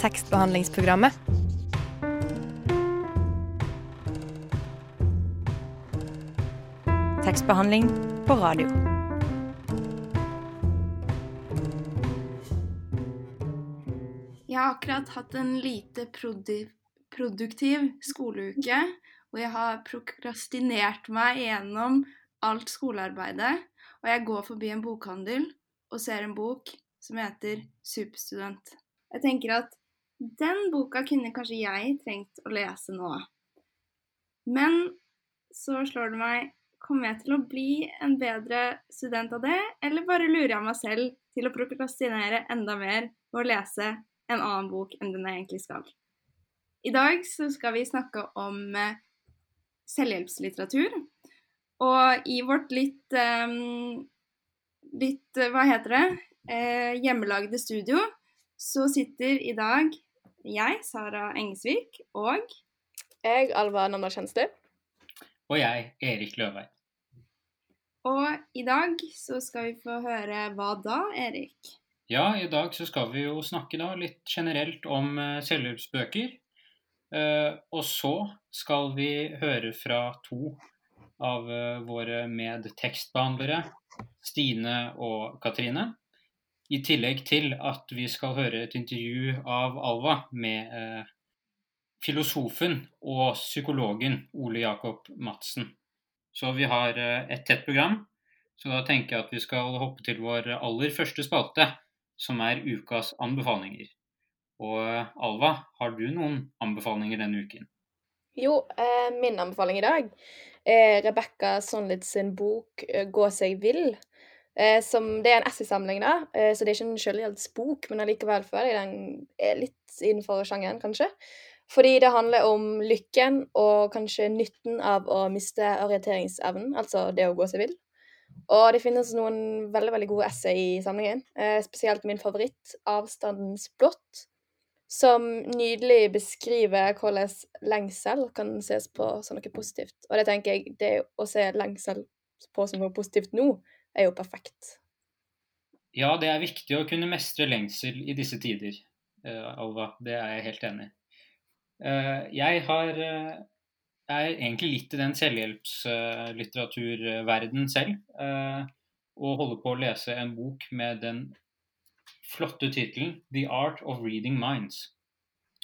tekstbehandlingsprogrammet. Tekstbehandling på radio. Jeg har akkurat hatt en lite produktiv skoleuke, og jeg har prokrastinert meg gjennom alt skolearbeidet. Og jeg går forbi en bokhandel og ser en bok som heter Superstudent. Jeg tenker at den boka kunne kanskje jeg trengt å lese nå. Men så slår det meg Kommer jeg til å bli en bedre student av det, eller bare lurer jeg meg selv til å prokrastinere enda mer ved å lese en annen bok enn den jeg egentlig skal? I dag så skal vi snakke om eh, selvhjelpslitteratur. Og i vårt litt um, Litt, hva heter det? Eh, hjemmelagde studio så sitter i dag jeg, Sara Engesvik, og Jeg, Alva Nanna Kjenstø. Og jeg, Erik Løvei. Og i dag så skal vi få høre hva da, Erik? Ja, i dag så skal vi jo snakke da litt generelt om uh, selvhjelpsbøker. Uh, og så skal vi høre fra to av uh, våre medtekstbehandlere, Stine og Katrine. I tillegg til at vi skal høre et intervju av Alva med eh, filosofen og psykologen Ole Jakob Madsen. Så vi har eh, et tett program. Så da tenker jeg at vi skal hoppe til vår aller første spalte, som er ukas anbefalinger. Og eh, Alva, har du noen anbefalinger denne uken? Jo, eh, min anbefaling i dag er Rebekka Sonlitz sin bok eh, 'Gå seg vill'. Eh, som, det er en essaysamling, da, eh, så det er ikke en selvhjelpsbok, men allikevel føler jeg den er litt innenfor sjangeren, kanskje. Fordi det handler om lykken og kanskje nytten av å miste orienteringsevnen, altså det å gå seg vill. Og det finnes noen veldig veldig gode essay i samlingen, eh, spesielt min favoritt, 'Avstandens blått', som nydelig beskriver hvordan lengsel kan ses på som noe positivt. Og det tenker jeg, det å se lengsel på som noe positivt nå, er jo perfekt. Ja, det er viktig å kunne mestre lengsel i disse tider, uh, Alva. Det er jeg helt enig i. Uh, jeg har uh, er egentlig litt i den selvhjelpslitteraturverden selv. og holder på å lese en bok med den flotte tittelen 'The Art of Reading Minds'.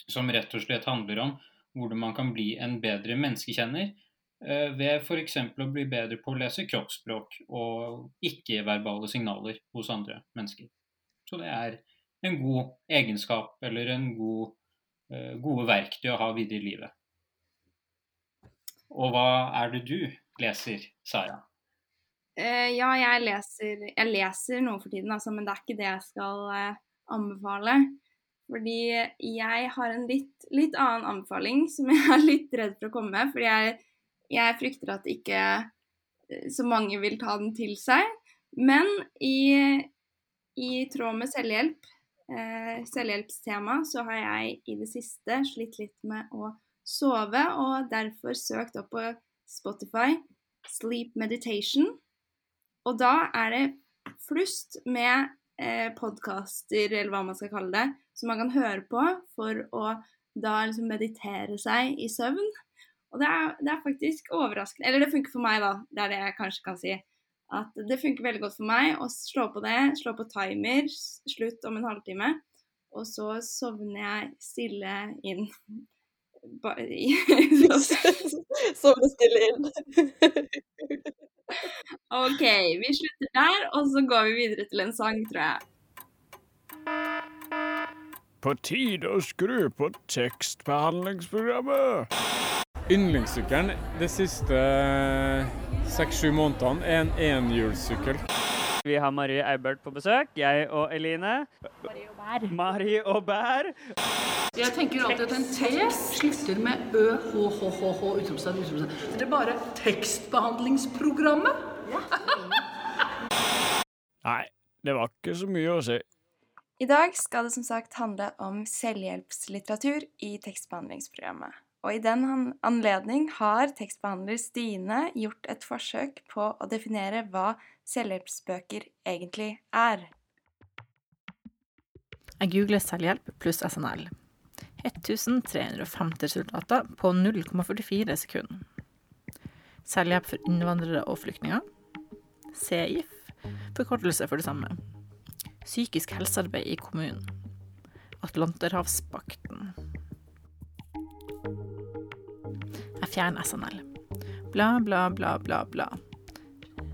Som rett og slett handler om hvordan man kan bli en bedre menneskekjenner ved f.eks. å bli bedre på å lese kroppsspråk og ikke-verbale signaler hos andre mennesker. Så det er en god egenskap eller en god, gode verktøy å ha videre i livet. Og hva er det du leser, Sara? Uh, ja, jeg leser, jeg leser noe for tiden, altså, men det er ikke det jeg skal anbefale. Fordi jeg har en litt, litt, annen anbefaling som jeg er litt redd for å komme med. Fordi jeg, jeg frykter at ikke eh, så mange vil ta den til seg. Men i, i tråd med selvhjelp, eh, selvhjelpstema, så har jeg i det siste slitt litt med å sove, og derfor søkt opp på Spotify Sleep Meditation. Og da er det flust med eh, podkaster, eller hva man skal kalle det, som man kan høre på for å da liksom meditere seg i søvn. Og det er, det er faktisk overraskende Eller det funker for meg, da. Det er det jeg kanskje kan si. At det funker veldig godt for meg å slå på det, slå på timer, slutt om en halvtime. Og så sovner jeg stille inn. Sovne stille inn. OK, vi slutter der, og så går vi videre til en sang, tror jeg. På tide å skru på tekstbehandlingsprogrammet. Yndlingssykkelen de siste seks-sju månedene er en enhjulssykkel. Vi har Marie Eibert på besøk, jeg og Eline. Marie og Bær. Marie og Bær. Jeg tenker alltid at en T slutter med ø, h, h, h, h, utropstegn, utropstegn. Det er bare tekstbehandlingsprogrammet. Nei, det var ikke så mye å si. I dag skal det som sagt handle om selvhjelpslitteratur i tekstbehandlingsprogrammet. Og i den anledning har tekstbehandler Stine gjort et forsøk på å definere hva selvhjelpsbøker egentlig er. Jeg googler selvhjelp pluss SNL. 1350 resultater på 0,44 sekunder. Selvhjelp for innvandrere og flyktninger. CIF, forkortelse for det samme. Psykisk helsearbeid i kommunen. Atlanterhavspakten. Jeg fjerner SNL. Bla, bla, bla, bla, bla.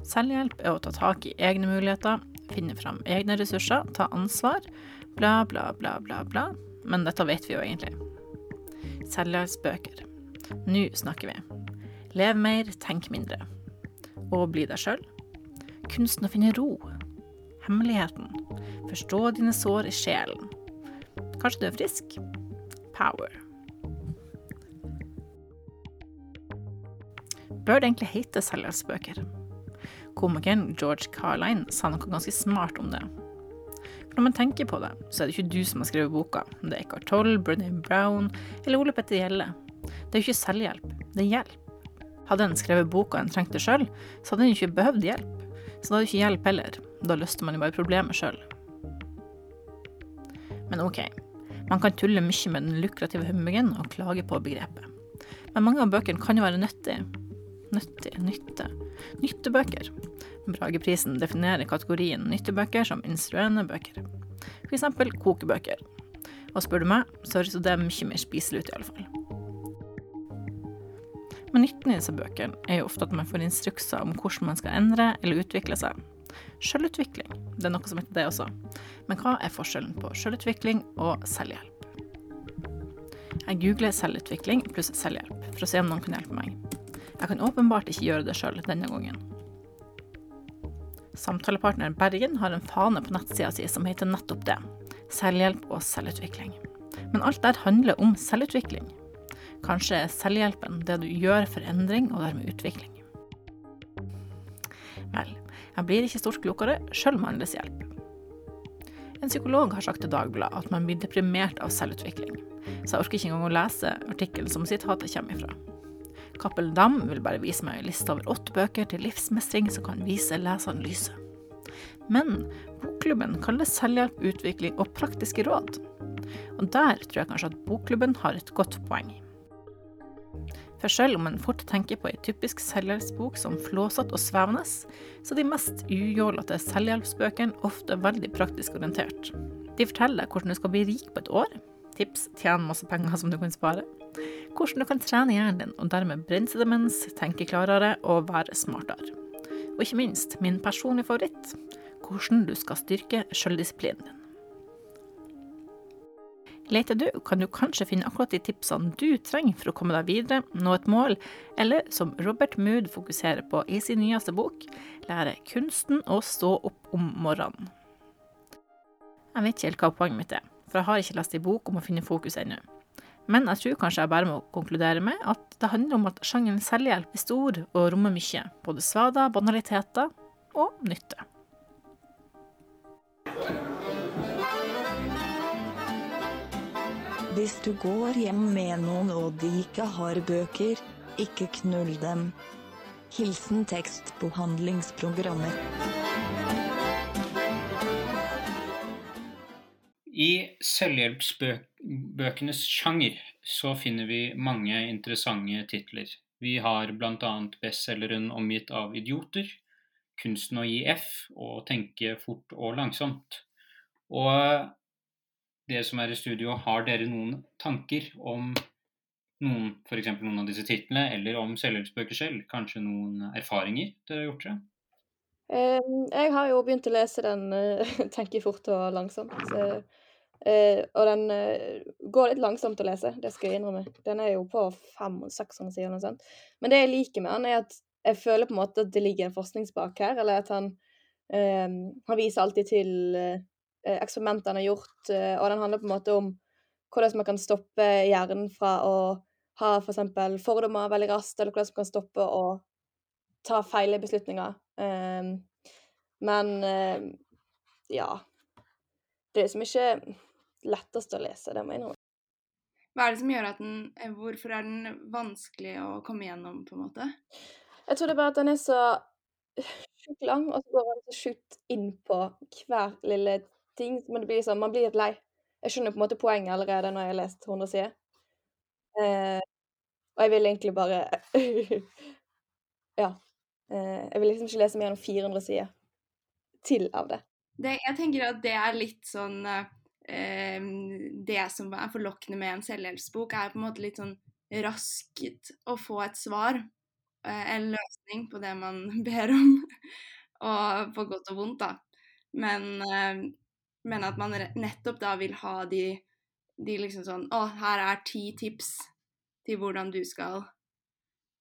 Selvhjelp er å ta tak i egne muligheter, finne fram egne ressurser, ta ansvar, bla, bla, bla, bla, bla. Men dette vet vi jo egentlig. Selvhjelpsbøker. Nå snakker vi. Lev mer, tenk mindre. Og bli deg sjøl. Kunsten å finne ro. Hemmeligheten. Forstå dine sår i sjelen. Kanskje du er frisk? Power. Bør det egentlig hete selvhjelpsbøker? Komikeren George Carline sa noe ganske smart om det. For når man tenker på det, så er det ikke du som har skrevet boka. Det er Eckhart Tolle, Brené Brown eller Ole Petter Gjelle. Det er jo ikke selvhjelp, det er hjelp. Hadde en skrevet boka en trengte sjøl, så hadde en ikke behøvd hjelp. Så da hadde ikke hjelp heller. Da løste man jo bare problemet sjøl. Men ok, man kan tulle mye med den lukrative humbugen og klage på begrepet. Men mange av bøkene kan jo være nyttige. Nyttig, nytte. Nyttebøker. Brageprisen definerer kategorien nyttebøker som instruerende bøker. Eksempel kokebøker. Og spør du meg, så høres det mye mer spiselig ut, i alle fall. Men nytten i disse bøkene er jo ofte at man får instrukser om hvordan man skal endre eller utvikle seg. Selvutvikling, det er noe som heter det også. Men hva er forskjellen på selvutvikling og selvhjelp? Jeg googler selvutvikling pluss selvhjelp for å se om noen kan hjelpe meg. Jeg kan åpenbart ikke gjøre det sjøl denne gangen. Samtalepartner Bergen har en fane på nettsida si som heter nettopp det. Selvhjelp og selvutvikling. Men alt der handler om selvutvikling. Kanskje er selvhjelpen det du gjør for endring og dermed utvikling. Vel, jeg blir ikke stort klokere sjøl med andres hjelp. En psykolog har sagt til Dagbladet at man blir deprimert av selvutvikling, så jeg orker ikke engang å lese artikkelen som sitatet kommer ifra. Cappelen Dam vil bare vise meg en liste over åtte bøker til livsmestring som kan vise leseren lyset. Men Bokklubben kaller selvhjelp, utvikling og praktiske råd. Og der tror jeg kanskje at Bokklubben har et godt poeng. For selv om en fort tenker på ei typisk selvhjelpsbok som flåsete og svevende, så er de mest ujålete selvhjelpsbøkene ofte veldig praktisk orientert. De forteller hvordan du skal bli rik på et år, tips tjene masse penger som du kan spare, hvordan du kan trene hjernen din og dermed bremse demens, tenke klarere og være smartere. Og ikke minst, min personlige favoritt, hvordan du skal styrke sjøldisiplinen din. Leter du, kan du kanskje finne akkurat de tipsene du trenger for å komme deg videre, nå et mål, eller som Robert Mood fokuserer på i sin nyeste bok, lære kunsten å stå opp om morgenen. Jeg vet ikke helt hva poenget mitt er, for jeg har ikke lest ei bok om å finne fokus ennå. Men jeg tror kanskje jeg bare må konkludere med at det handler om at sjangeren selvhjelp er stor og rommer mye, både svader, banaliteter og nytte. Hvis du går hjem med noen og de ikke har bøker, ikke knull dem. Hilsen tekstbehandlingsprogrammer. I selvhjelpsbøkenes sjanger så finner vi mange interessante titler. Vi har bl.a. bestselgeren 'Omgitt av idioter', 'Kunsten å gi F' og 'Tenke fort og langsomt'. Og dere som er i studio, har dere noen tanker om noen, f.eks. noen av disse titlene, eller om selvhjelpsbøker selv? Kanskje noen erfaringer dere har gjort? Um, jeg har jo begynt å lese den uh, 'Tenke fort og langsomt'. Så og den går litt langsomt å lese, det skal jeg innrømme. Den er jo på 500-600 sider. noe sånt. Men det jeg liker med den, er at jeg føler på en måte at det ligger en forskningsbak her. Eller at han, han viser alltid til eksperimenter han har gjort, og den handler på en måte om hvordan man kan stoppe hjernen fra å ha f.eks. For fordommer veldig raskt, eller hvordan man kan stoppe å ta feile beslutninger. Men ja Det er liksom ikke lettest å lese, det må jeg innrømme. Hva er det som gjør at den Hvorfor er den vanskelig å komme gjennom, på en måte? Jeg tror det er bare at den er så sjukt lang, og så går den så sjukt inn på hver lille ting. Men det blir sånn, man blir litt lei. Jeg skjønner på en måte poenget allerede når jeg har lest 100 sider. Eh, og jeg vil egentlig bare Ja. Eh, jeg vil liksom ikke lese mer enn 400 sider til av det. det. Jeg tenker at det er litt sånn eh, Det som er forlokkende med en selvhjelpsbok, er på en måte litt sånn raskt å få et svar. Eh, en løsning på det man ber om. og på godt og vondt, da. Men, eh, men at man nettopp da vil ha de, de liksom sånn Å, her er ti tips til hvordan du skal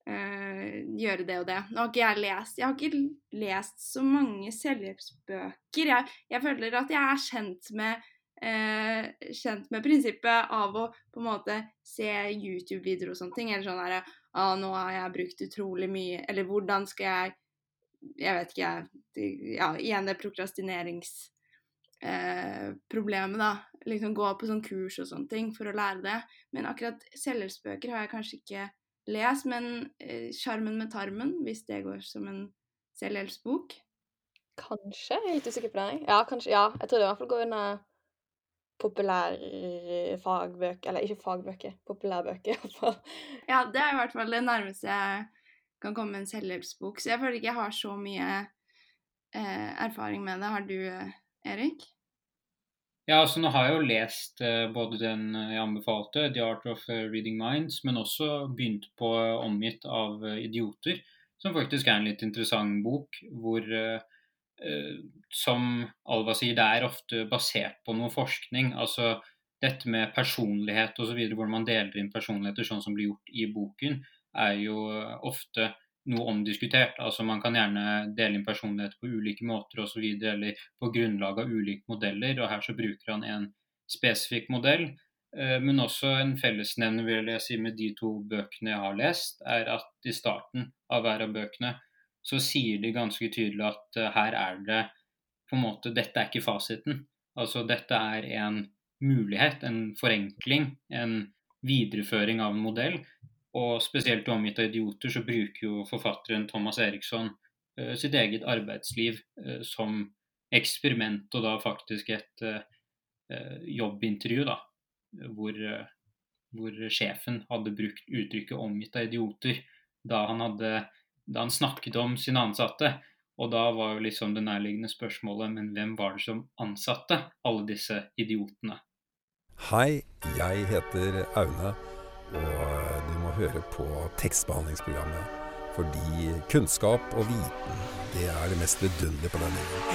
uh, gjøre det og det. Nå har ikke jeg lest Jeg har ikke lest så mange selvhjelpsbøker. Jeg, jeg føler at jeg er kjent med uh, kjent med prinsippet av å på en måte se YouTube-videoer og sånne ting. Eller sånn herre ah, nå har jeg brukt utrolig mye Eller hvordan skal jeg Jeg vet ikke, jeg Ja, igjen det prokrastinerings eh, da. Liksom gå på sånn kurs og sånne ting for å lære det. Men akkurat selvhjelpsbøker har jeg kanskje ikke lest. Men eh, med tarmen', hvis det går som en selvhjelpsbok? Kanskje. Jeg er litt usikker på det. Ja, kanskje. Ja, jeg tror det i hvert fall går under populærfagbøker Eller ikke fagbøker, populærbøker iallfall. Ja, det er i hvert fall det nærmeste jeg kan komme med en selvhjelpsbok. Så jeg føler ikke jeg har så mye eh, erfaring med det. Har du, Erik? Ja, altså nå har jeg jo lest eh, både den jeg anbefalte, 'The Art of eh, Reading Minds', men også begynt på uh, 'Omgitt av idioter', som faktisk er en litt interessant bok. hvor som Alva sier, det er ofte basert på noe forskning. Altså dette med personlighet osv., hvor man deler inn personligheter sånn som blir gjort i boken, er jo ofte noe omdiskutert. Altså Man kan gjerne dele inn personligheter på ulike måter osv. eller på grunnlag av ulike modeller. og Her så bruker han en spesifikk modell. Eh, men også en fellesnevner vil jeg si med de to bøkene jeg har lest, er at i starten av hver av bøkene så sier de ganske tydelig at eh, her er det på en måte Dette er ikke fasiten. Altså dette er en mulighet, en forenkling, en videreføring av en modell og spesielt omgitt av idioter så bruker jo forfatteren Thomas Eriksson uh, sitt eget arbeidsliv uh, som eksperiment, og da faktisk et uh, jobbintervju, da, hvor, hvor, sjefen hadde brukt uttrykket 'omgitt av idioter' da han, hadde, da han snakket om sine ansatte. Og da var jo liksom det nærliggende spørsmålet men hvem var det som ansatte alle disse idiotene? Hei, jeg heter Aune. Og du må høre på tekstbehandlingsprogrammet. Fordi kunnskap og viten, det er det mest vidunderlige på denne jorden.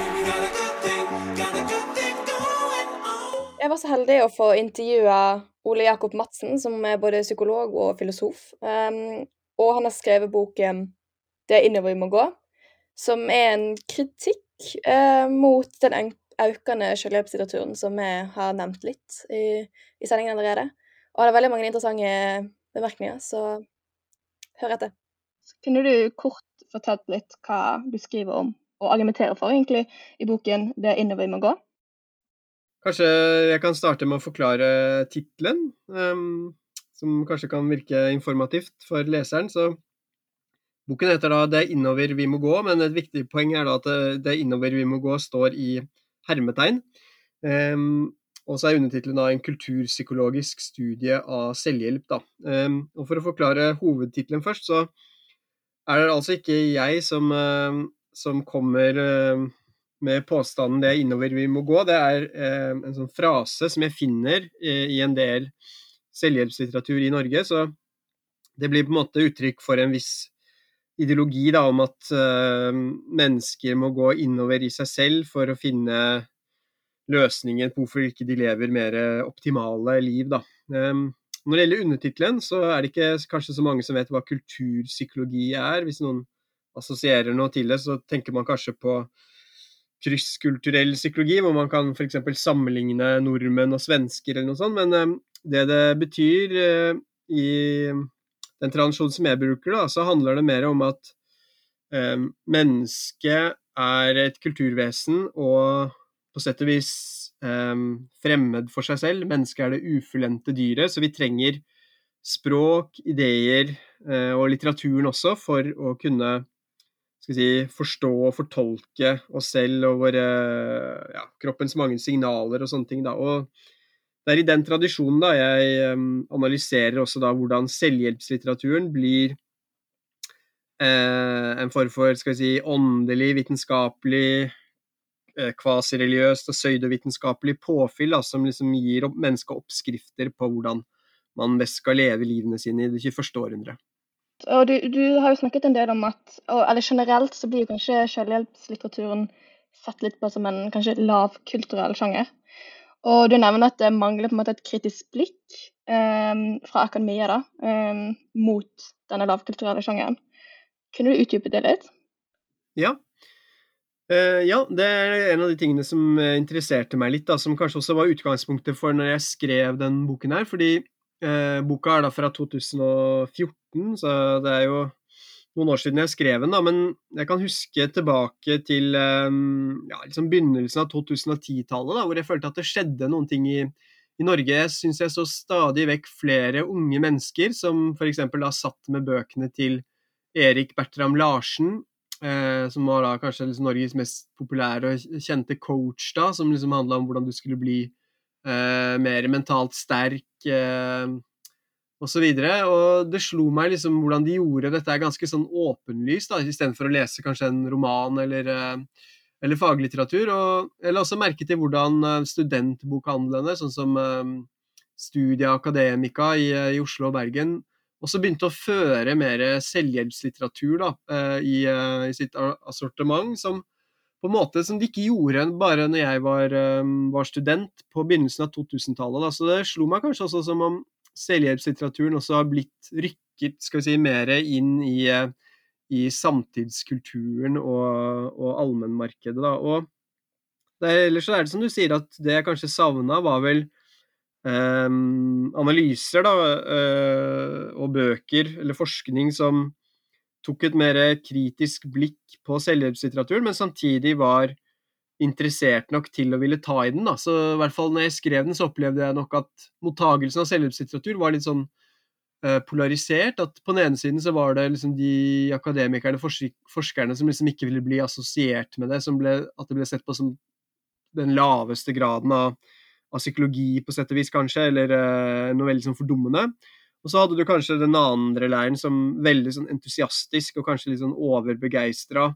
Jeg var så heldig å få intervjue Ole Jakob Madsen, som er både psykolog og filosof. Um, og han har skrevet boken 'Det er innover vi må gå', som er en kritikk eh, mot den økende selvhjelpslitteraturen som vi har nevnt litt i, i sendingen allerede. Og det er veldig mange interessante bemerkninger, så hør etter. Kunne du kort fortalt litt hva du skriver om, og argumenterer for, egentlig, i boken 'Det er innover vi må gå'? Kanskje jeg kan starte med å forklare tittelen, um, som kanskje kan virke informativt for leseren. Så boken heter da 'Det er innover vi må gå', men et viktig poeng er da at 'Det er innover vi må gå' står i hermetegn. Um, og så er undertittelen da 'En kulturpsykologisk studie av selvhjelp'. Da. Um, og For å forklare hovedtittelen først, så er det altså ikke jeg som, uh, som kommer uh, med påstanden 'det er innover vi må gå'. Det er uh, en sånn frase som jeg finner i en del selvhjelpslitteratur i Norge. Så det blir på en måte uttrykk for en viss ideologi da, om at mennesker må gå innover i seg selv for å finne løsningen på hvorfor ikke de lever mer optimale liv. Da. Um, når det gjelder undertittelen, så er det ikke kanskje så mange som vet hva kulturpsykologi er. Hvis noen assosierer noe til det, så tenker man kanskje på krysskulturell psykologi, hvor man kan f.eks. sammenligne nordmenn og svensker eller noe sånt. Men um, det det betyr uh, i den tradisjonen som jeg bruker, da, så handler det mer om at eh, mennesket er et kulturvesen og på sett og vis eh, fremmed for seg selv. Mennesket er det ufullendte dyret, så vi trenger språk, ideer eh, og litteraturen også for å kunne si, forstå og fortolke oss selv og våre, ja, kroppens mange signaler og sånne ting. Da. Og det er i den tradisjonen da jeg analyserer også da hvordan selvhjelpslitteraturen blir eh, en form for skal vi si, åndelig, vitenskapelig, eh, kvasireligiøst og pseudovitenskapelig påfyll da, som liksom gir opp, mennesket oppskrifter på hvordan man best skal leve livene sine i det 21. århundret. Og du, du, har jo snakket en del om at eller generelt så blir kanskje selvhjelpslitteraturen sett litt på som en kanskje lavkulturell sjanger. Og du nevner at det mangler på en måte et kritisk blikk eh, fra akademia da, eh, mot denne lavkulturelle sjangeren. Kunne du utdype det litt? Ja. Uh, ja, det er en av de tingene som interesserte meg litt, da, som kanskje også var utgangspunktet for når jeg skrev den boken her. Fordi uh, boka er da fra 2014, så det er jo noen år siden jeg skrev den, da, men jeg kan huske tilbake til um, ja, liksom begynnelsen av 2010-tallet, hvor jeg følte at det skjedde noen ting i, i Norge. Jeg syns jeg så stadig vekk flere unge mennesker som f.eks. da satt med bøkene til Erik Bertram Larsen, eh, som var da kanskje liksom Norges mest populære og kjente coach, da, som liksom handla om hvordan du skulle bli eh, mer mentalt sterk eh. Og, så videre. og det slo meg liksom hvordan de gjorde dette er ganske sånn åpenlyst, da, istedenfor å lese kanskje en roman eller, eh, eller faglitteratur. Og jeg la også merke til hvordan eh, studentbokhandlene, sånn som eh, Studia Academica i, i Oslo og Bergen, også begynte å føre mer selvhjelpslitteratur da, i, i, sitt assortiment, som på en måte som de ikke gjorde bare når jeg var, var student på begynnelsen av 2000-tallet. Så det slo meg kanskje også som om selvhjelpslitteraturen også har blitt rykket skal vi si, mer inn i, i samtidskulturen og, og allmennmarkedet. Da. Og det, ellers er det som du sier, at det jeg kanskje savna, var vel Um, analyser da, uh, og bøker eller forskning som tok et mer kritisk blikk på selvhjelpslitteraturen, men samtidig var interessert nok til å ville ta i den. Da. Så i hvert fall når jeg skrev den, så opplevde jeg nok at mottagelsen av selvhjelpslitteratur var litt sånn uh, polarisert. At på den ene siden så var det liksom de akademikerne, forskerne, som liksom ikke ville bli assosiert med det, ble, at det ble sett på som den laveste graden av av psykologi, på sett og vis, kanskje, eller uh, noe veldig sånn fordummende. Og så hadde du kanskje den andre leiren som veldig sånn entusiastisk og kanskje litt sånn overbegeistra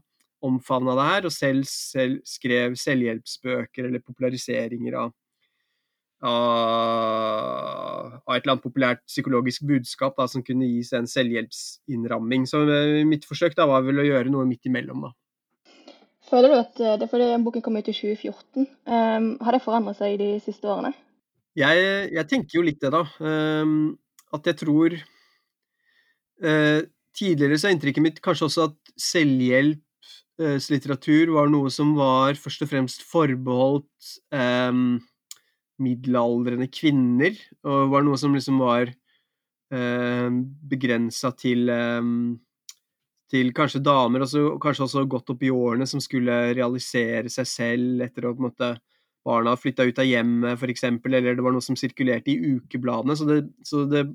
omfavna det her, og selv, selv, skrev selvhjelpsbøker eller populariseringer av, av, av et eller annet populært psykologisk budskap da, som kunne gis en selvhjelpsinnramming. Så uh, mitt forsøk da var vel å gjøre noe midt imellom, da. Føler du at eh, det er fordi boken kom ut i 2014, um, ehm, har det forandret seg de siste årene? Jeg, jeg tenker jo litt det, da. Um, at jeg tror uh, Tidligere så er inntrykket mitt kanskje også at selvhjelpslitteratur var noe som var først og fremst forbeholdt um, middelaldrende kvinner, og var noe som liksom var uh, begrensa til um, til kanskje damer, og kanskje også godt opp i årene, som skulle realisere seg selv etter å på en måte barna flytta ut av hjemmet, f.eks., eller det var noe som sirkulerte i ukebladene. Så det, så det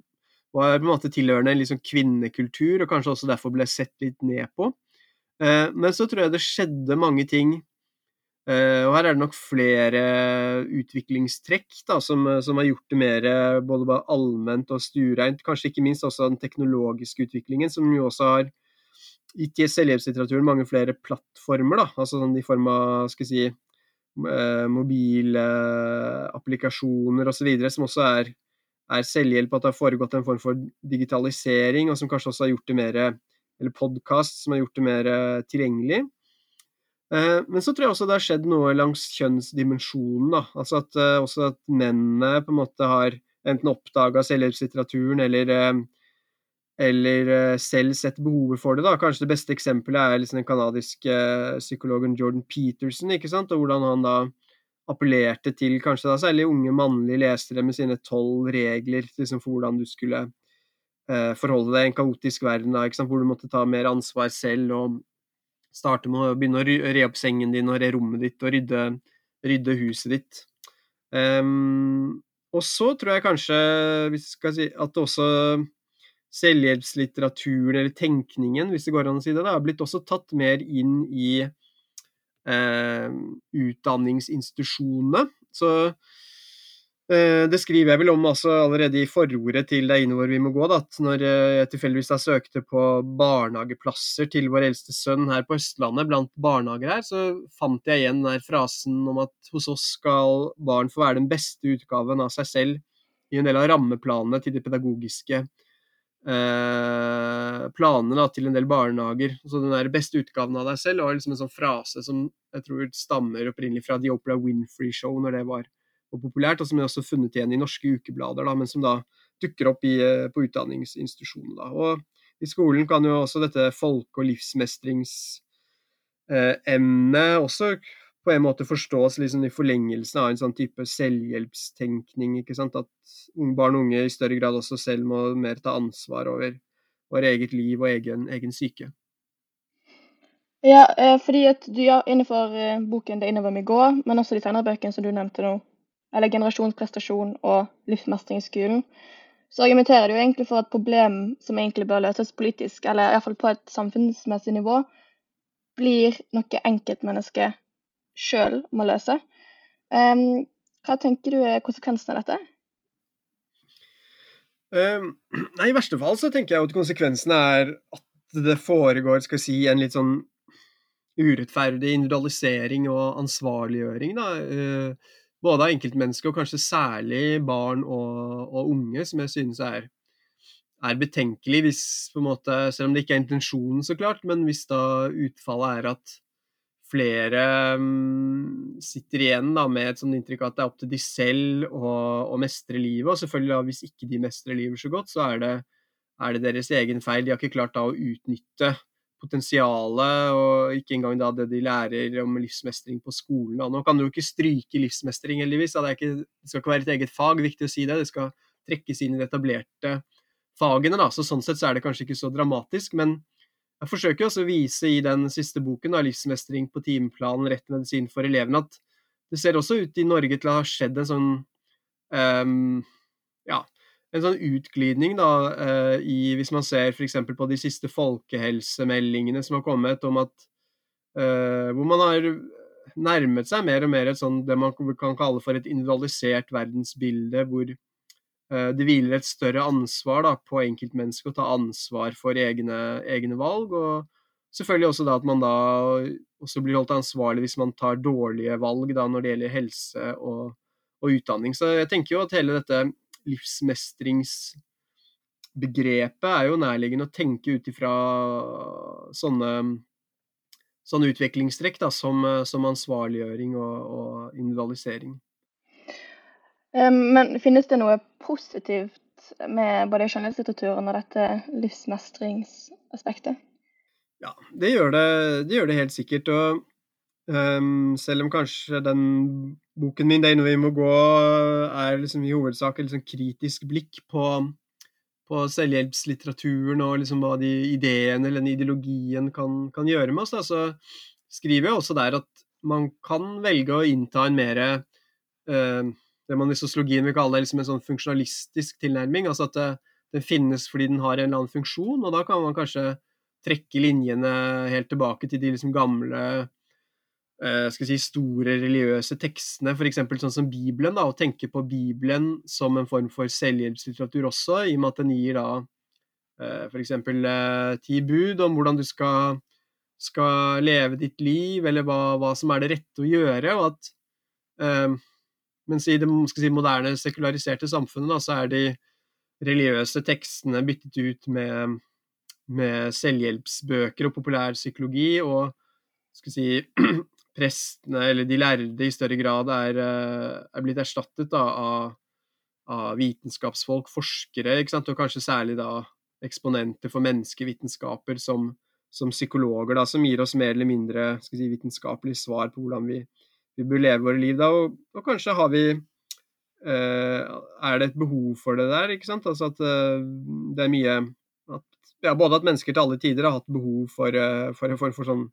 var på en måte tilhørende en liksom kvinnekultur, og kanskje også derfor ble sett litt ned på. Eh, men så tror jeg det skjedde mange ting, eh, og her er det nok flere utviklingstrekk da, som, som har gjort det mer både allment og stuereint. Kanskje ikke minst også den teknologiske utviklingen, som jo også har gitt selvhjelpslitteraturen mange flere plattformer, da, altså sånn i form av skal si, eh, mobilapplikasjoner osv., som også er, er, selvhjelp, at det har foregått en form for digitalisering, og som kanskje også har gjort det mer eller podkast som har gjort det mer eh, tilgjengelig. Eh, men så tror jeg også det har skjedd noe langs kjønnsdimensjonen. da, altså at også at mennene på en måte har enten oppdaga selvhjelpslitteraturen eller eller selv sett behovet for det. da. Kanskje det beste eksempelet er liksom den canadiske uh, psykologen Jordan Peterson, ikke sant? og hvordan han da appellerte til kanskje da særlig unge mannlige lesere med sine tolv regler liksom, for hvordan du skulle forholde deg i en kaotisk verden, da, sant? hvor du måtte ta mer ansvar selv og starte med å begynne å re opp sengen din og re rommet ditt og rydde, rydde huset ditt. Um, og så tror jeg kanskje si, at også selvhjelpslitteraturen eller tenkningen, hvis det går an å si det, har blitt også tatt mer inn i eh, utdanningsinstitusjonene. Så Eh, det skriver jeg vel om altså allerede i forordet til Det er innover vi må gå. Da, at når eh, jeg tilfeldigvis da søkte på barnehageplasser til vår eldste sønn her på Østlandet, blant barnehager her, så fant jeg igjen den frasen om at hos oss skal barn få være den beste utgaven av seg selv i en del av rammeplanene til de pedagogiske eh, planene da, til en del barnehager. Så den der beste utgaven av deg selv var liksom en sånn frase som jeg tror stammer opprinnelig fra The Opera Winfrey Show, når det var og populært, og som er også funnet igjen i norske ukeblader, da, men som da dukker opp i, eh, på utdanningsinstitusjonen. Da. Og I skolen kan jo også dette folke- og livsmestringsemnet eh, også på en måte forstås liksom i forlengelsen av en sånn type selvhjelpstenkning. ikke sant? At barn og unge i større grad også selv må mer ta ansvar over, over eget liv og egen, egen syke. Ja, eh, fordi at du ja, innenfor eh, boken 'Det innover i går', men også de senere bøkene som du nevnte nå, eller 'Generasjonsprestasjon' og 'Livsmestring i skolen', så argumenterer du egentlig for et problem som egentlig bør løses politisk, eller iallfall på et samfunnsmessig nivå, blir noe enkeltmennesket sjøl må løse. Um, hva tenker du er konsekvensen av dette? Um, nei, I verste fall så tenker jeg at konsekvensen er at det foregår skal jeg si, en litt sånn urettferdig individualisering og ansvarliggjøring. Da. Uh, både av enkeltmennesker og kanskje særlig barn og, og unge, som jeg synes er, er betenkelig hvis måte, Selv om det ikke er intensjonen, så klart, men hvis da utfallet er at flere um, sitter igjen da, med et sånt inntrykk at det er opp til de selv å, å mestre livet. Og selvfølgelig da, hvis ikke de mestrer livet så godt, så er det, er det, deres egen feil. De har ikke klart da å utnytte potensialet, og ikke engang da det de lærer om livsmestring på skolen. Da. Nå kan du jo ikke stryke livsmestring, heldigvis. Det, ikke, det, skal ikke være et eget fag, viktig å si det. Det skal trekkes inn i de etablerte fagene. Da. Så sånn sett så er det kanskje ikke så dramatisk. men jeg forsøker også å vise i den siste boken, da, 'Livsmestring på timeplanen rett medisin for elevene', at det ser også ut i Norge til å ha skjedd en sånn um, ja, en sånn utglidning, da, uh, i, hvis man ser f.eks. på de siste folkehelsemeldingene som har kommet, om at uh, hvor man har nærmet seg mer og mer et sånn det man kan kalle for et individualisert verdensbilde, hvor Eh, det hviler et større ansvar da, på enkeltmennesket å ta ansvar for egne, egne, valg. Og selvfølgelig også da at man da også blir holdt ansvarlig hvis man tar dårlige valg da, når det gjelder helse og, og, utdanning. Så jeg tenker jo at hele dette livsmestringsbegrepet er jo nærliggende å tenke ut ifra sånne, sånne utviklingstrekk da, som, som ansvarliggjøring og, og individualisering. Men finnes det noe positivt med både skjønnhetslitteraturen og dette livsmestringsaspektet? Ja, det gjør det, det, gjør det helt sikkert. Og um, selv om kanskje den boken min 'Det er vi må gå' er liksom i hovedsak et liksom kritisk blikk på, på selvhjelpslitteraturen og liksom hva de ideene eller den ideologien kan, kan gjøre med oss, da, så skriver jeg også der at man kan velge å innta en mer uh, det man i sosiologien vil kalle liksom en sånn funksjonalistisk tilnærming. altså at det, den finnes fordi den har en eller annen funksjon, og da kan man kanskje trekke linjene helt tilbake til de liksom gamle eh, skal si, store religiøse tekstene, f.eks. sånn som Bibelen, da, og tenke på Bibelen som en form for selvhjelpslitteratur også, i og med at den gir da eh, f.eks. Eh, ti bud om hvordan du skal, skal leve ditt liv, eller hva, hva, som er det rette å gjøre, og at eh, mens i det si, moderne, sekulariserte samfunnet da, så er de religiøse tekstene byttet ut med, med selvhjelpsbøker og populærpsykologi, og skal si, prestene, eller de lærde, i større grad er, eh, er blitt erstattet da, av, av, vitenskapsfolk, forskere, og kanskje særlig da eksponenter for menneskevitenskaper som, som psykologer, da, som gir oss mer eller mindre si, vitenskapelige svar på hvordan vi vi bør leve våre liv da. Og, og kanskje har vi eh, Er det et behov for det der, ikke sant? Altså at eh, det er mye at, ja, Både at mennesker til alle tider har hatt behov for, eh, for for sånn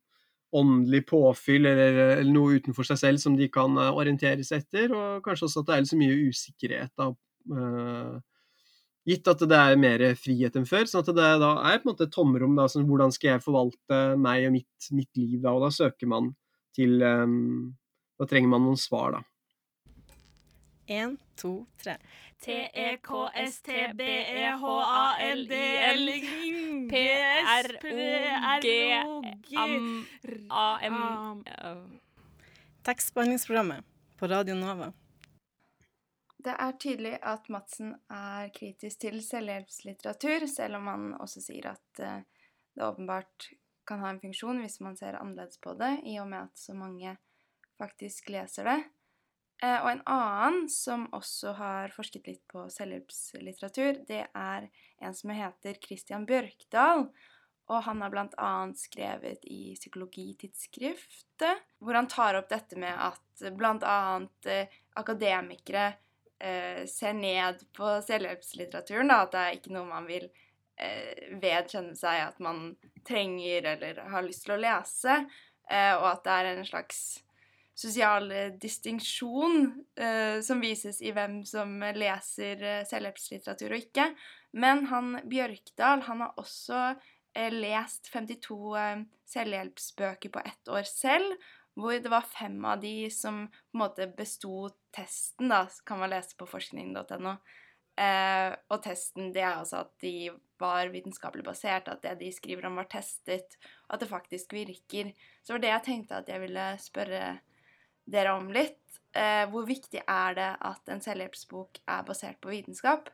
åndelig påfyll eller, eller, noe utenfor seg selv som de kan uh, orientere seg etter, og kanskje også at det er litt så mye usikkerhet da. Uh, gitt at det er mer frihet enn før. sånn at det da er på en måte et tomrom. da, sånn, Hvordan skal jeg forvalte meg og mitt, mitt liv da? Og da søker man til um, da trenger man noen svar, da. En, to, tre. T-E-K-S-T-B-E-H-A-L-D-L P-R-O-G-A-M Tekstbehandlingsprogrammet på Radio Nova. Det er tydelig at Madsen er kritisk til selvhjelpslitteratur, selv om han også sier at eh, det åpenbart kan ha en funksjon hvis man ser annerledes på det, i og med at så mange faktisk leser det. Eh, og en annen som også har forsket litt på selvhjelpslitteratur, det er en som heter Christian Bjørkdal. Og han har bl.a. skrevet i Psykologitidsskriftet, hvor han tar opp dette med at bl.a. Eh, akademikere eh, ser ned på selvhjelpslitteraturen. Da, at det er ikke noe man vil vedkjenne seg at man trenger eller har lyst til å lese. Og at det er en slags sosial eh, distinksjon eh, som vises i hvem som leser eh, selvhjelpslitteratur og ikke. Men han Bjørkdal han har også eh, lest 52 eh, selvhjelpsbøker på ett år selv, hvor det var fem av de som på en måte besto testen, da, kan man lese på forskning.no. Eh, og testen det er altså at de var vitenskapelig basert, at det de skriver om, var testet, og at det faktisk virker. Så det var det jeg tenkte at jeg ville spørre dere om litt. Eh, hvor viktig er det at en selvhjelpsbok er basert på vitenskap,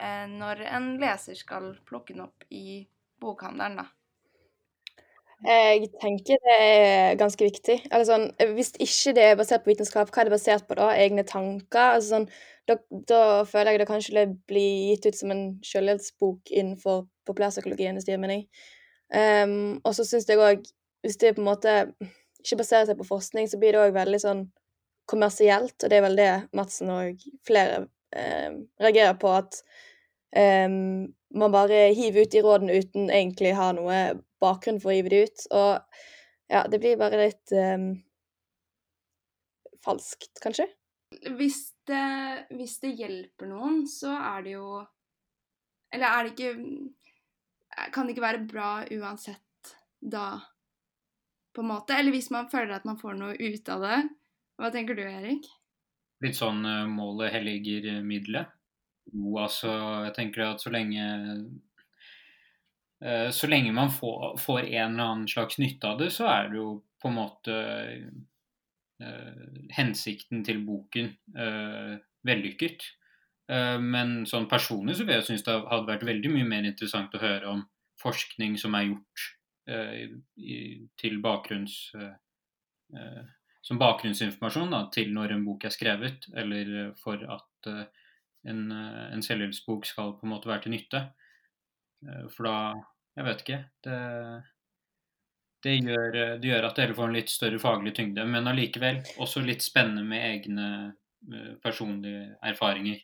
eh, når en leser skal plukke den opp i bokhandelen, da? Jeg tenker det er ganske viktig. Eller sånn, hvis ikke det er basert på vitenskap, hva er det basert på da? Egne tanker? Altså sånn, da, da føler jeg det kanskje blir gitt ut som en selvhjelpsbok innenfor populærpsykologien. Um, og så syns jeg òg, hvis det er på en måte ikke baserer seg på forskning, så blir det òg veldig sånn kommersielt, og det er vel det Madsen og flere eh, reagerer på, at eh, man bare hiver ut de rådene uten egentlig ha noe bakgrunn for å hive det ut. Og ja, det blir bare litt eh, falskt, kanskje. Hvis det, hvis det hjelper noen, så er det jo Eller er det ikke Kan det ikke være bra uansett da, på en måte? Eller hvis man føler at man får noe ut av det. Hva tenker du, Erik? Litt sånn uh, målet helliger middelet. Jo, altså, jeg tenker at så lenge uh, Så lenge man får, en eller annen slags nytte av det, så er det jo på en måte hensikten til boken vellykket. men sånn personlig så vil jeg synes det hadde vært veldig mye mer interessant å høre om forskning som er gjort til bakgrunns som bakgrunnsinformasjon da, til når en bok er skrevet, eller for at en, en selvhjelpsbok skal på en måte være til nytte. For da Jeg vet ikke. Det, det, gjør, det, gjør, at heller får en litt større faglig tyngde, men allikevel også litt spennende med egne personlige erfaringer.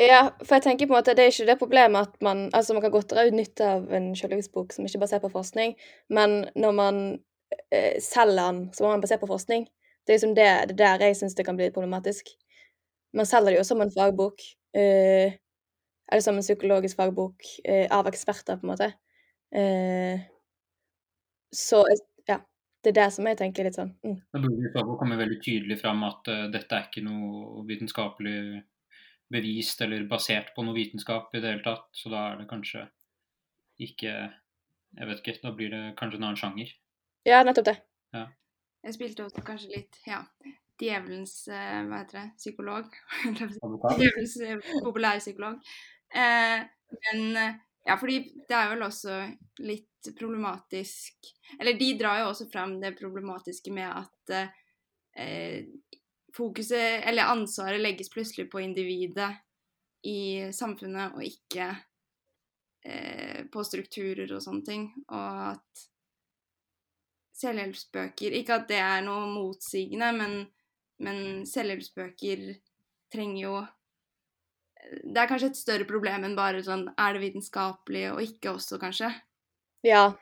Ja, for jeg tenker på en måte det er ikke det problemet at man Altså, man kan godt dra ut nytte av en selvhjelpsbok som ikke er basert på forskning, men når man eh, selger den så må man basere på forskning. Det er liksom det, det der jeg syns det kan bli problematisk. Man selger det jo som en fagbok, eh, eller som en psykologisk fagbok eh, av eksperter, på en måte. Eh, så ja. Det er det som jeg tenker litt sånn mm. Det burde komme veldig tydelig fram at uh, dette er ikke noe vitenskapelig bevist eller basert på noe vitenskap i det hele tatt. Så da er det kanskje ikke Jeg vet ikke. Da blir det kanskje en annen sjanger. Ja, nettopp det. Ja. Jeg spilte også kanskje litt ja, djevelens uh, Hva heter det? Psykolog? djevelens uh, populærpsykolog. Eh, men ja, fordi det er vel også litt problematisk Eller de drar jo også fram det problematiske med at fokuset, eller ansvaret, legges plutselig på individet i samfunnet, og ikke på strukturer og sånne ting. Og at selvhjelpsbøker Ikke at det er noe motsigende, men, men selvhjelpsbøker trenger jo Det er kanskje et større problem enn bare sånn Er det vitenskapelig og ikke også, kanskje? Ja.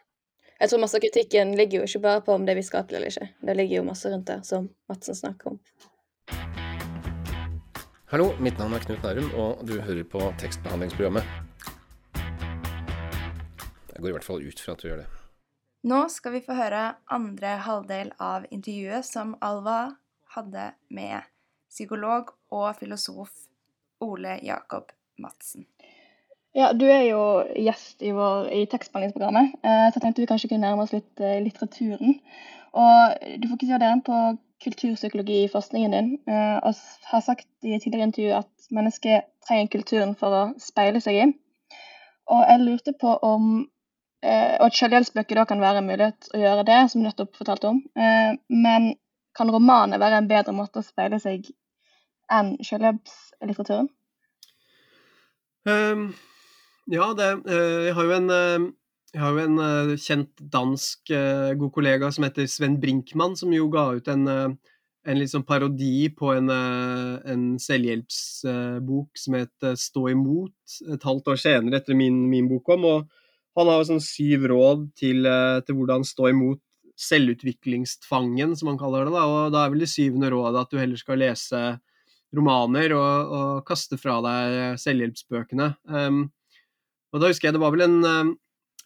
Jeg tror masse av kritikken ligger jo ikke bare på om det er vitenskapelig eller ikke. Det ligger jo masse rundt det, som Madsen snakker om. Hallo, mitt navn er Knut Nærum, og du hører på tekstbehandlingsprogrammet. Jeg går i hvert fall ut fra at du gjør det. Nå skal vi få høre andre halvdel av intervjuet som Alva hadde med psykolog og filosof Ole Jakob Madsen. Ja, du er jo gjest i, vår, i tekstbehandlingsprogrammet, eh, så jeg tenkte vi kanskje kunne nærme oss litt eh, litteraturen. Og du fokuserer den på kulturpsykologi i forskningen din, eh, og har sagt i et tidligere intervju at mennesket trenger kulturen for å speile seg i. Og jeg lurte på om eh, Og at selvhjelpsbøker kan være en mulighet å gjøre det, som du nettopp fortalte om. Eh, men kan romaner være en bedre måte å speile seg enn selvhjelpslitteraturen? Um, ja, det, jeg har jo en, jeg har jo en uh, kjent dansk god kollega som heter Sven Brinkmann, som jo ga ut en, en liksom parodi på en, en selvhjelpsbok som het 'Stå imot', et halvt år senere etter min, min bok kom. og Han har jo sånn syv råd til, til hvordan stå imot selvutviklingstfangen, som han kaller det. Da. og Da er vel det syvende rådet at du heller skal lese romaner og, og kaste fra deg selvhjelpsbøkene. Um, og da husker jeg det var vel en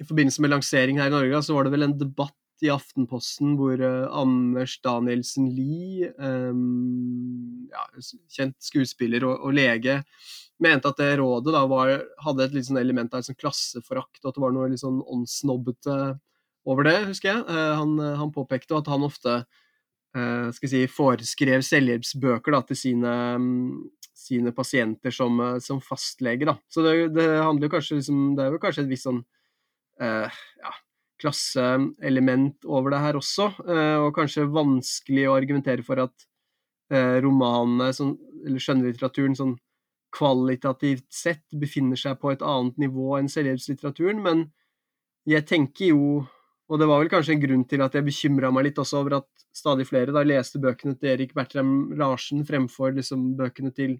I forbindelse med lansering her i Norge, så var det vel en debatt i Aftenposten hvor uh, Anders Danielsen Lie, um, ja, kjent skuespiller og, og, lege, mente at det rådet da var, hadde et litt sånn element av sånn klasseforakt, og at det var noe litt sånn åndssnobbete over det, husker jeg. Uh, han, han, påpekte at han ofte uh, skal si, foreskrev selvhjelpsbøker da, til sine, um, sine pasienter som, uh, som, fastlege. Da. Så det, det handler kanskje liksom, Det er jo kanskje et visst sånn ja, klasseelement over det her også, og kanskje vanskelig å argumentere for at romanene, sånn, eller skjønnlitteraturen, sånn kvalitativt sett befinner seg på et annet nivå enn selvhjelpslitteraturen, men jeg tenker jo og det var vel kanskje en grunn til at jeg bekymra meg litt også over at stadig flere da leste bøkene til Erik Bertram Larsen fremfor liksom bøkene til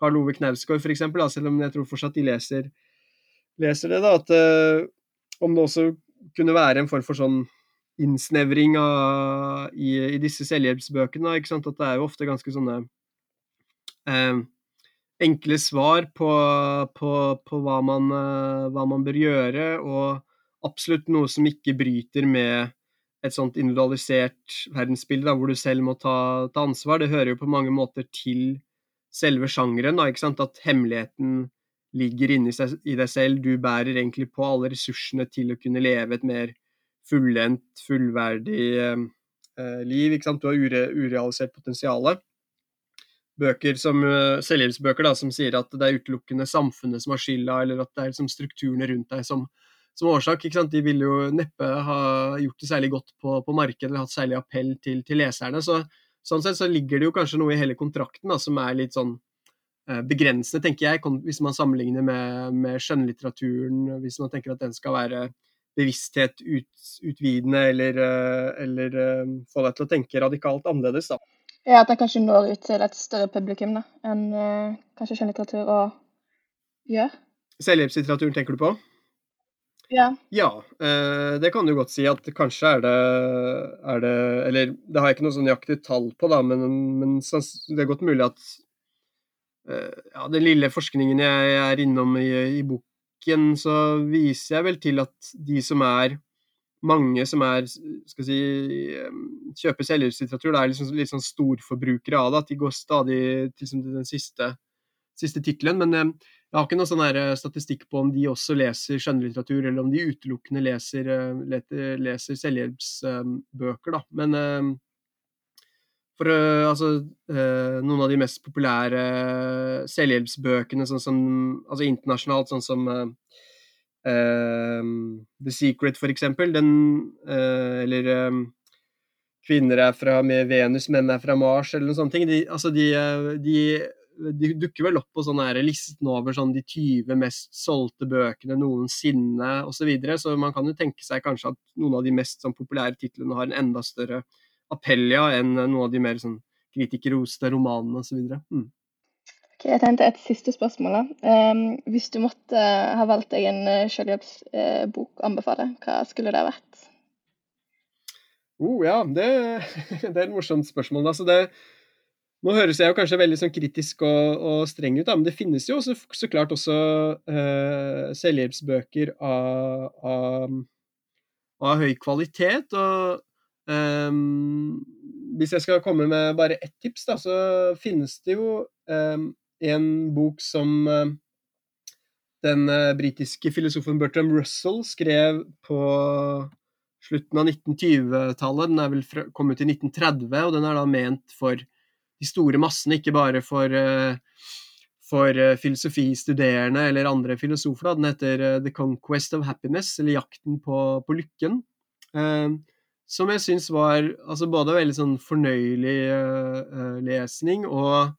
Karl Ove Knausgård f.eks., selv om jeg tror fortsatt de leser, leser det. da, At om det også kunne være en form for sånn innsnevring av, i, i, disse selvhjelpsbøkene. ikke sant, At det er jo ofte ganske sånne eh, enkle svar på, på, på hva, man, eh, hva, man, bør gjøre. og absolutt noe som ikke bryter med et sånt individualisert verdensbilde, da, hvor du selv må ta, ta, ansvar. Det hører jo på mange måter til selve sjangeren, da, ikke sant? at hemmeligheten ligger inni i deg selv. Du bærer egentlig på alle ressursene til å kunne leve et mer fullendt, fullverdig eh, eh liv. Du har ure, urealisert potensial. Bøker som uh, selvhjelpsbøker da, som sier at det er utelukkende samfunnet som har skylda, eller at det er liksom, strukturene rundt deg som som årsak. De ville jo neppe ha gjort det særlig godt på, på markedet eller hatt særlig appell til, til leserne. Så, sånn sett så ligger det jo kanskje noe i hele kontrakten da, som er litt sånn eh, begrensende, tenker jeg, hvis man sammenligner med, med skjønnlitteraturen. Hvis man tenker at den skal være bevissthet ut, utvidende eller, uh, eller uh, få deg til å tenke radikalt annerledes. da. Ja, At den kanskje når ut til et større publikum da, enn uh, kanskje skjønnlitteratur og gjør? Selvhjelpslitteraturen tenker du på? Ja. ja eh, det kan du godt si at kanskje er det, er det Eller det har jeg ikke noe sånn nøyaktig tall på, da, men, men, det er godt mulig at eh, ja, Den lille forskningen jeg er innom i, i, boken, så viser jeg vel til at de som er mange som er, skal si, eh, kjøper selvhjelpslitteratur, det er liksom litt sånn storforbrukere av det. At de går stadig til, liksom, den siste, siste tittelen. Men eh, jeg har ikke noe sånn eh, statistikk på om de også leser skjønnlitteratur, eller om de utelukkende leser, eh, leser selvhjelpsbøker, da. Men eh, uh, altså, noen av de mest populære selvhjelpsbøkene, sånn som altså internasjonalt, sånn som uh, The Secret, for eksempel, den uh, Eller Kvinner er fra Venus, menn er fra Mars, eller noen sånne ting. De, altså de, de de dukker vel opp på sånn listen over sånn de 20 mest solgte bøkene noensinne osv. Så, videre. så man kan jo tenke seg kanskje at noen av de mest sånn, populære titlene har en enda større appell ja, enn noen av de mer sånn, kritikerroste romanene osv. Mm. Okay, jeg tenkte et siste spørsmål. Um, hvis du måtte ha valgt deg en uh, selvhjelpsbok uh, å anbefale, hva skulle det vært? Oh, ja, det, det er et morsomt spørsmål. Altså, det, nå høres jeg jo kanskje veldig sånn kritisk og, og streng ut, da, men det finnes jo også, så klart også uh, selvhjelpsbøker av, av, av, høy kvalitet. Og Um, hvis jeg skal komme med bare ett tips, da, så finnes det jo um, en bok som uh, den uh, britiske filosofen Bertram Russell skrev på slutten av 1920-tallet. Den er vel fra, kommet i 1930, og den er da ment for de store massene, ikke bare for, uh, for filosofistuderende eller andre filosofer. Da. Den heter The Conquest of Happiness, eller Jakten på, på lykken. Uh, som jeg syns var altså både veldig sånn fornøyelig uh, lesning og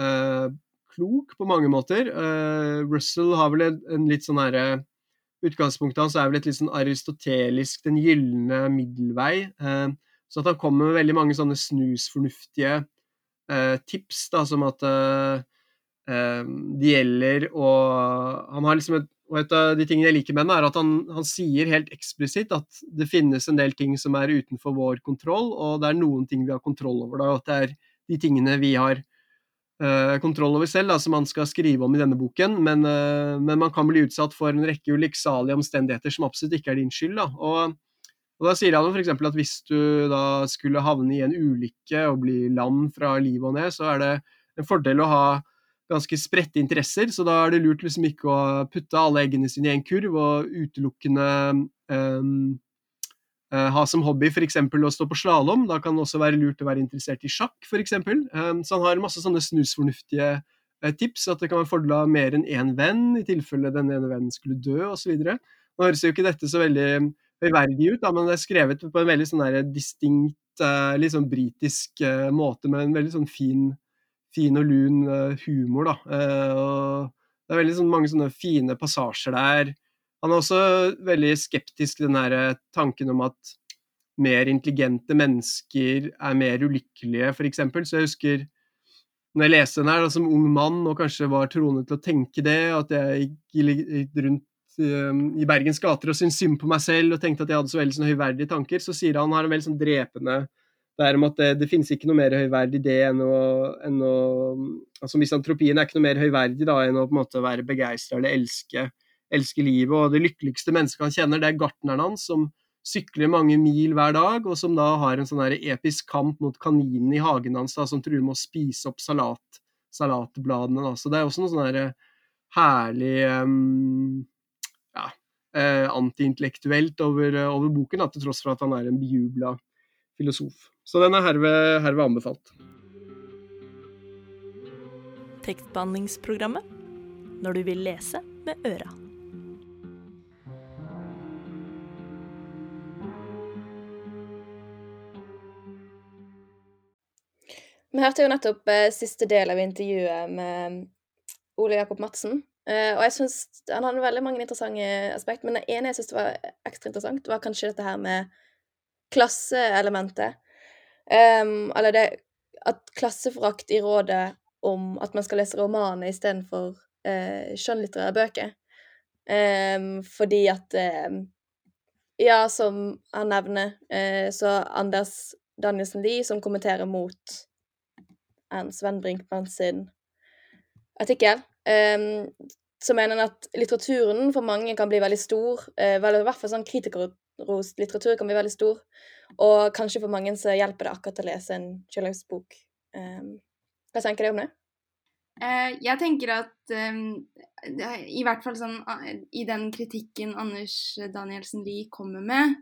uh, klok på mange måter. Uh, Russell har vel en, en litt sånn herre Utgangspunktet hans er vel et litt sånn aristotelisk den gylne middelvei. så at han kommer med veldig mange sånne snusfornuftige tips, da, som at det gjelder å Han har liksom et og et av de tingene jeg liker med den, er at han, han, sier helt eksplisitt at det finnes en del ting som er utenfor vår kontroll, og det er noen ting vi har kontroll over. Og at det er de tingene vi har uh, kontroll over selv, da, som man skal skrive om i denne boken. Men, uh, men man kan bli utsatt for en rekke ulykksalige omstendigheter som absolutt ikke er din skyld. Da. Og, og da sier han f.eks. at hvis du da skulle havne i en ulykke og bli lam fra livet og ned, så er det en fordel å ha ganske spredte interesser, så da er det lurt liksom ikke å putte alle eggene sine i en kurv og utelukkende um, ha som hobby f.eks. å stå på slalåm. Da kan det også være lurt å være interessert i sjakk, f.eks. Um, så han har masse sånne snusfornuftige uh, tips, at det kan være fordel av mer enn én venn, i tilfelle den ene vennen skulle dø, osv. Nå høres jo ikke dette så veldig høyverdig ut, da, men det er skrevet på en veldig sånn distinkt, uh, litt sånn britisk måte, med en veldig sånn fin fin og lun eh, humor, da. Eh, det er veldig sånn, mange sånne fine passasjer der. Han er også veldig skeptisk den her eh, tanken om at mer intelligente mennesker er mer ulykkelige, f.eks. Så jeg husker når jeg leste den her da, som ung mann og kanskje var troende til å tenke det, at jeg gikk rundt i Bergens gater og syntes synd på meg selv og tenkte at jeg hadde så veldig sånn høyverdige tanker, så sier han har en veldig sånn drepende det er om at det, det finnes ikke noe mer høyverdig det enn å, enn å altså Misantropien er ikke noe mer høyverdig da, enn å på en måte være begeistra eller elske, elske, livet. Og det lykkeligste mennesket han kjenner, det er gartneren hans, som sykler mange mil hver dag, og som da har en sånn episk kamp mot kaninen i hagen hans, da, som truer med å spise opp salat, salatbladene. Da. Så det er også noe sånn herlig um, ja, eh, antiintellektuelt over, over, boken, da, til tross for at han er en bejubla filosof. Så den er herved, herved anbefalt. Tekstbehandlingsprogrammet når du vil lese med øra. Vi hørte jo nettopp eh, siste del av intervjuet med Ole Jakob Madsen. Eh, og jeg synes Han hadde veldig mange interessante aspekt, men det ene jeg syntes var ekstra interessant, var kanskje dette her med klasseelementet. Um, eller det at klasseforakt i rådet om at man skal lese romaner istedenfor uh, skjønnlitterære bøker. Um, fordi at um, Ja, som han nevner, uh, så Anders Danielsen Lie, som kommenterer mot en Sven Brinkmann sin artikkel, um, så mener han at litteraturen for mange kan bli veldig stor. Uh, vel, I hvert fall sånn kritikerrost litteratur kan bli veldig stor. Og kanskje for mange så hjelper det akkurat å lese en selvhjelpsbok. Um, hva tenker du om det? Uh, jeg tenker at um, i hvert fall sånn i den kritikken Anders Danielsen Lie kommer med,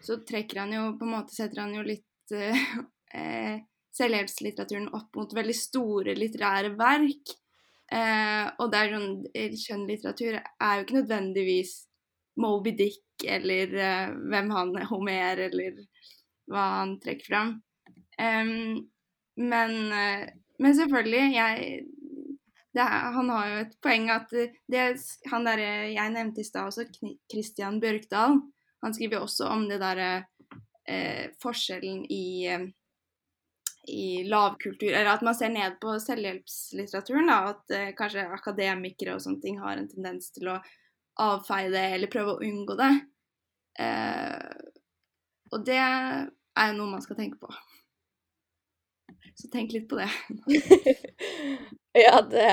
så trekker han jo på en måte Setter han jo litt uh, uh, selvhjelpslitteraturen opp mot veldig store litterære verk. og det er sånn kjønnlitteratur er jo ikke nødvendigvis Moby Dick eller hvem han er, Homer eller hva han trekker fram. Um, men, uh, men, selvfølgelig, jeg det, Han har jo et poeng at det, han derre jeg nevnte i stad også, Christian Bjørkdal, han skriver også om det derre uh, forskjellen i i lavkultur, eller at man ser ned på selvhjelpslitteraturen. da, At eh, kanskje akademikere og sånne ting har en tendens til å avfeie det eller prøve å unngå det. Eh, og det er jo noe man skal tenke på. Så tenk litt på det. ja, det,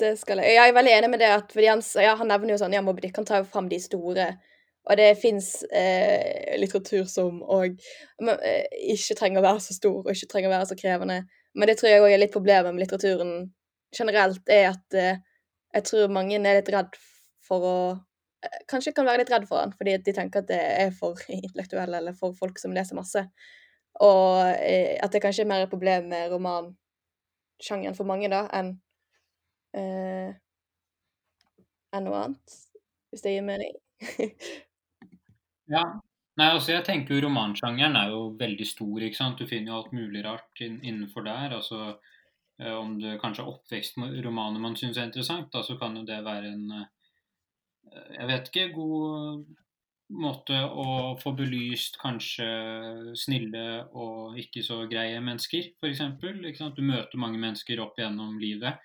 det, skal jeg. Jeg er veldig enig med det. at han, ja, han, nevner jo sånn ja, Moby kan ta fram de store Og det fins eh, litteratur som òg eh, ikke trenger å være så stor og ikke trenger å være så krevende. Men det tror jeg òg er litt problemet med litteraturen generelt, er at eh, jeg tror mange er litt redd for å Kanskje kan være litt redd for den, fordi de tenker at det er for intellektuelle eller for folk som leser masse. Og eh, at det kanskje er mer et problem med romansjangeren for mange da, enn eh, enn noe annet, hvis det gir mening. Ja. Nei, altså jeg tenker jo Romansjangeren er jo veldig stor. ikke sant? Du finner jo alt mulig rart innenfor der. altså eh, Om det kanskje er oppvekstromaner man syns er interessant, da, så kan jo det være en eh, Jeg vet ikke god måte å få belyst kanskje snille og ikke så greie mennesker, f.eks. Du møter mange mennesker opp gjennom livet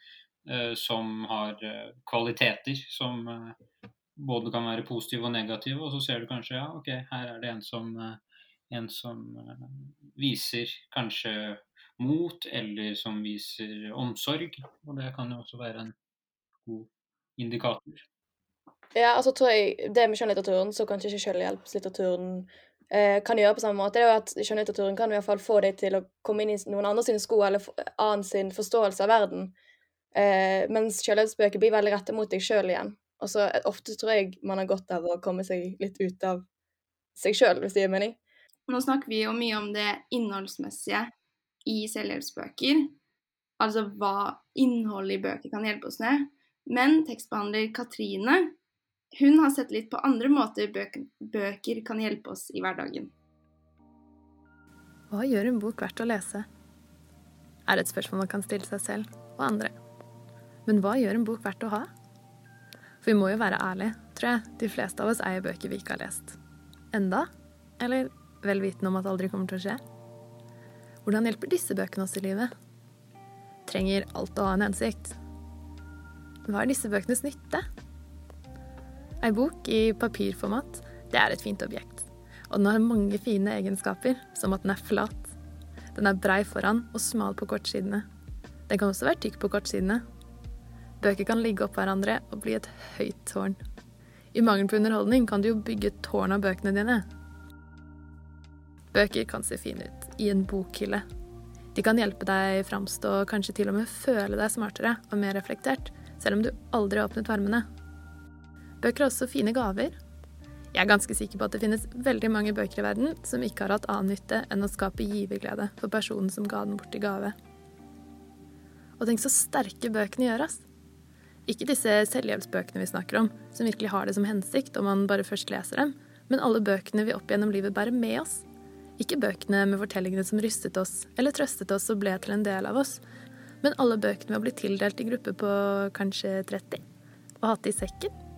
eh, som har eh, kvaliteter som eh, både kan være positive og negative, og så ser du kanskje ja, ok, her er det en som, eh, en som eh, viser kanskje mot, eller som viser omsorg. Og det kan jo også være en god indikator. Ja, altså tror jeg det med skjønnlitteraturen, så kanskje ikke selvhjelpslitteraturen eh, kan gjøre på samme måte, det er jo at skjønnlitteraturen kan i hvert fall få deg til å komme inn i noen andre sine sko, eller annen sin forståelse av verden. Eh, mens selvhjelpsbøker blir veldig rettet mot deg sjøl igjen. Og så eh, ofte tror jeg man har godt av å komme seg litt ut av seg sjøl, hvis det gir mening. Nå snakker vi jo mye om det innholdsmessige i selvhjelpsbøker. Altså hva innholdet i bøker kan hjelpe oss med. Men tekstbehandler Katrine hun har sett litt på andre måter bøker, kan hjelpe oss i hverdagen. Hva gjør en bok verdt å lese? Er et spørsmål man kan stille seg selv og andre. Men hva gjør en bok verdt å ha? For vi må jo være ærlige, tror jeg. De fleste av oss eier bøker vi ikke har lest. Enda? Eller vel vitende om at det aldri kommer til å skje? Hvordan hjelper disse bøkene oss i livet? Trenger alt å ha en hensikt? Hva er disse bøkenes nytte? Ei bok i papirformat, det er et fint objekt. Og den har mange fine egenskaper, som at den er flat. Den er brei foran og smal på kortsidene. Den kan også være tykk på kortsidene, Bøker kan ligge opp hverandre og bli et høyt tårn. I mangel på underholdning kan du jo bygge tårn av bøkene dine. Bøker kan se fine ut i en bokhylle. De kan hjelpe deg framstå kanskje til og med føle deg smartere og mer reflektert, selv om du aldri har åpnet varmene. Bøker er også fine gaver. Jeg er ganske sikker på at det finnes veldig mange bøker i verden som ikke har hatt annen nytte enn å skape giverglede for personen som ga den bort i gave. Og tenk så sterke bøkene gjør, ass. Ikke disse selvhjelpsbøkene vi snakker om, som virkelig har det som hensikt om man bare først leser dem, men alle bøkene vi opp gjennom livet bærer med oss. Ikke bøkene med fortellingene som rystet oss, eller trøstet oss og ble til en del av oss, men alle bøkene vi har blitt tildelt i gruppe på kanskje 30, og hatt i sekken,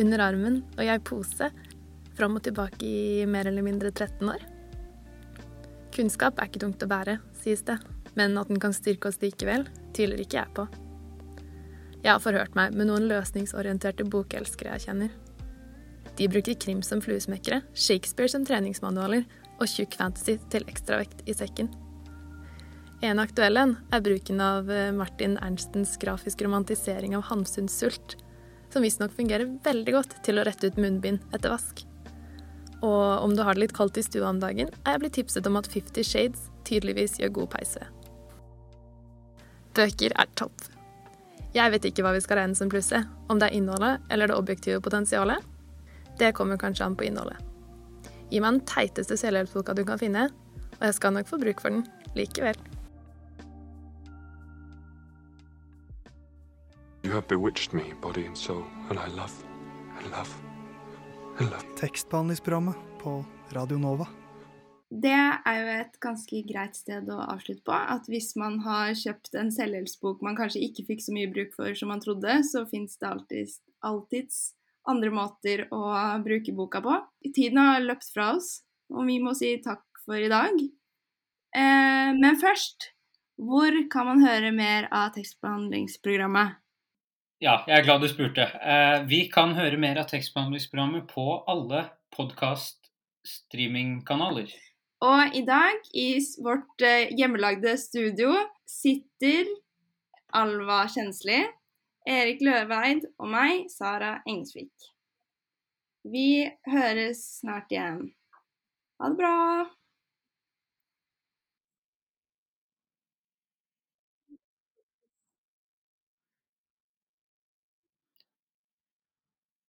under armen og ei pose, fram og tilbake i mer eller mindre 13 år. Kunnskap er ikke tungt å bære, sies det, men at den kan styrke oss likevel, tviler ikke jeg på. Jeg har forhørt meg med noen løsningsorienterte bokelskere jeg kjenner. De bruker krim som fluesmekkere, Shakespeare som treningsmanualer og tjukk fantasy til ekstravekt i sekken. En aktuell en er bruken av eh, Martin Ernstens grafisk romantisering av Hamsuns sult, som visstnok fungerer veldig godt til å rette ut munnbind etter vask. Og om du har det litt kaldt i stua om dagen, er jeg blitt tipset om at Fifty Shades tydeligvis gjør god peise. Bøker er topp. Jeg vet ikke hva vi skal regne som plusset, om det er innholdet eller det objektive potensialet. Det kommer kanskje an på innholdet. Gi meg den teiteste selvhjelpsboka du kan finne, og jeg skal nok få bruk for den likevel. You have bewitched me, body and soul, and I love, and love, and love. Tekstbehandlingsprogrammet på Radio Nova. Det er jo et ganske greit sted å avslutte på. At hvis man har kjøpt en selvhjelpsbok man kanskje ikke fikk så mye bruk for som man trodde, så fins det alltids, alltids andre måter å bruke boka på. Tiden har løpt fra oss, og vi må si takk for i dag. Eh, men først, hvor kan man høre mer av tekstbehandlingsprogrammet? Ja, jeg er glad du spurte. Eh, vi kan høre mer av tekstbehandlingsprogrammet på alle podkast-streamingkanaler. Og i dag, i vårt eh, hjemmelagde studio, sitter Alva Kjensli, Erik Løveid og meg, Sara Engsvik. Vi høres snart igjen. Ha det bra!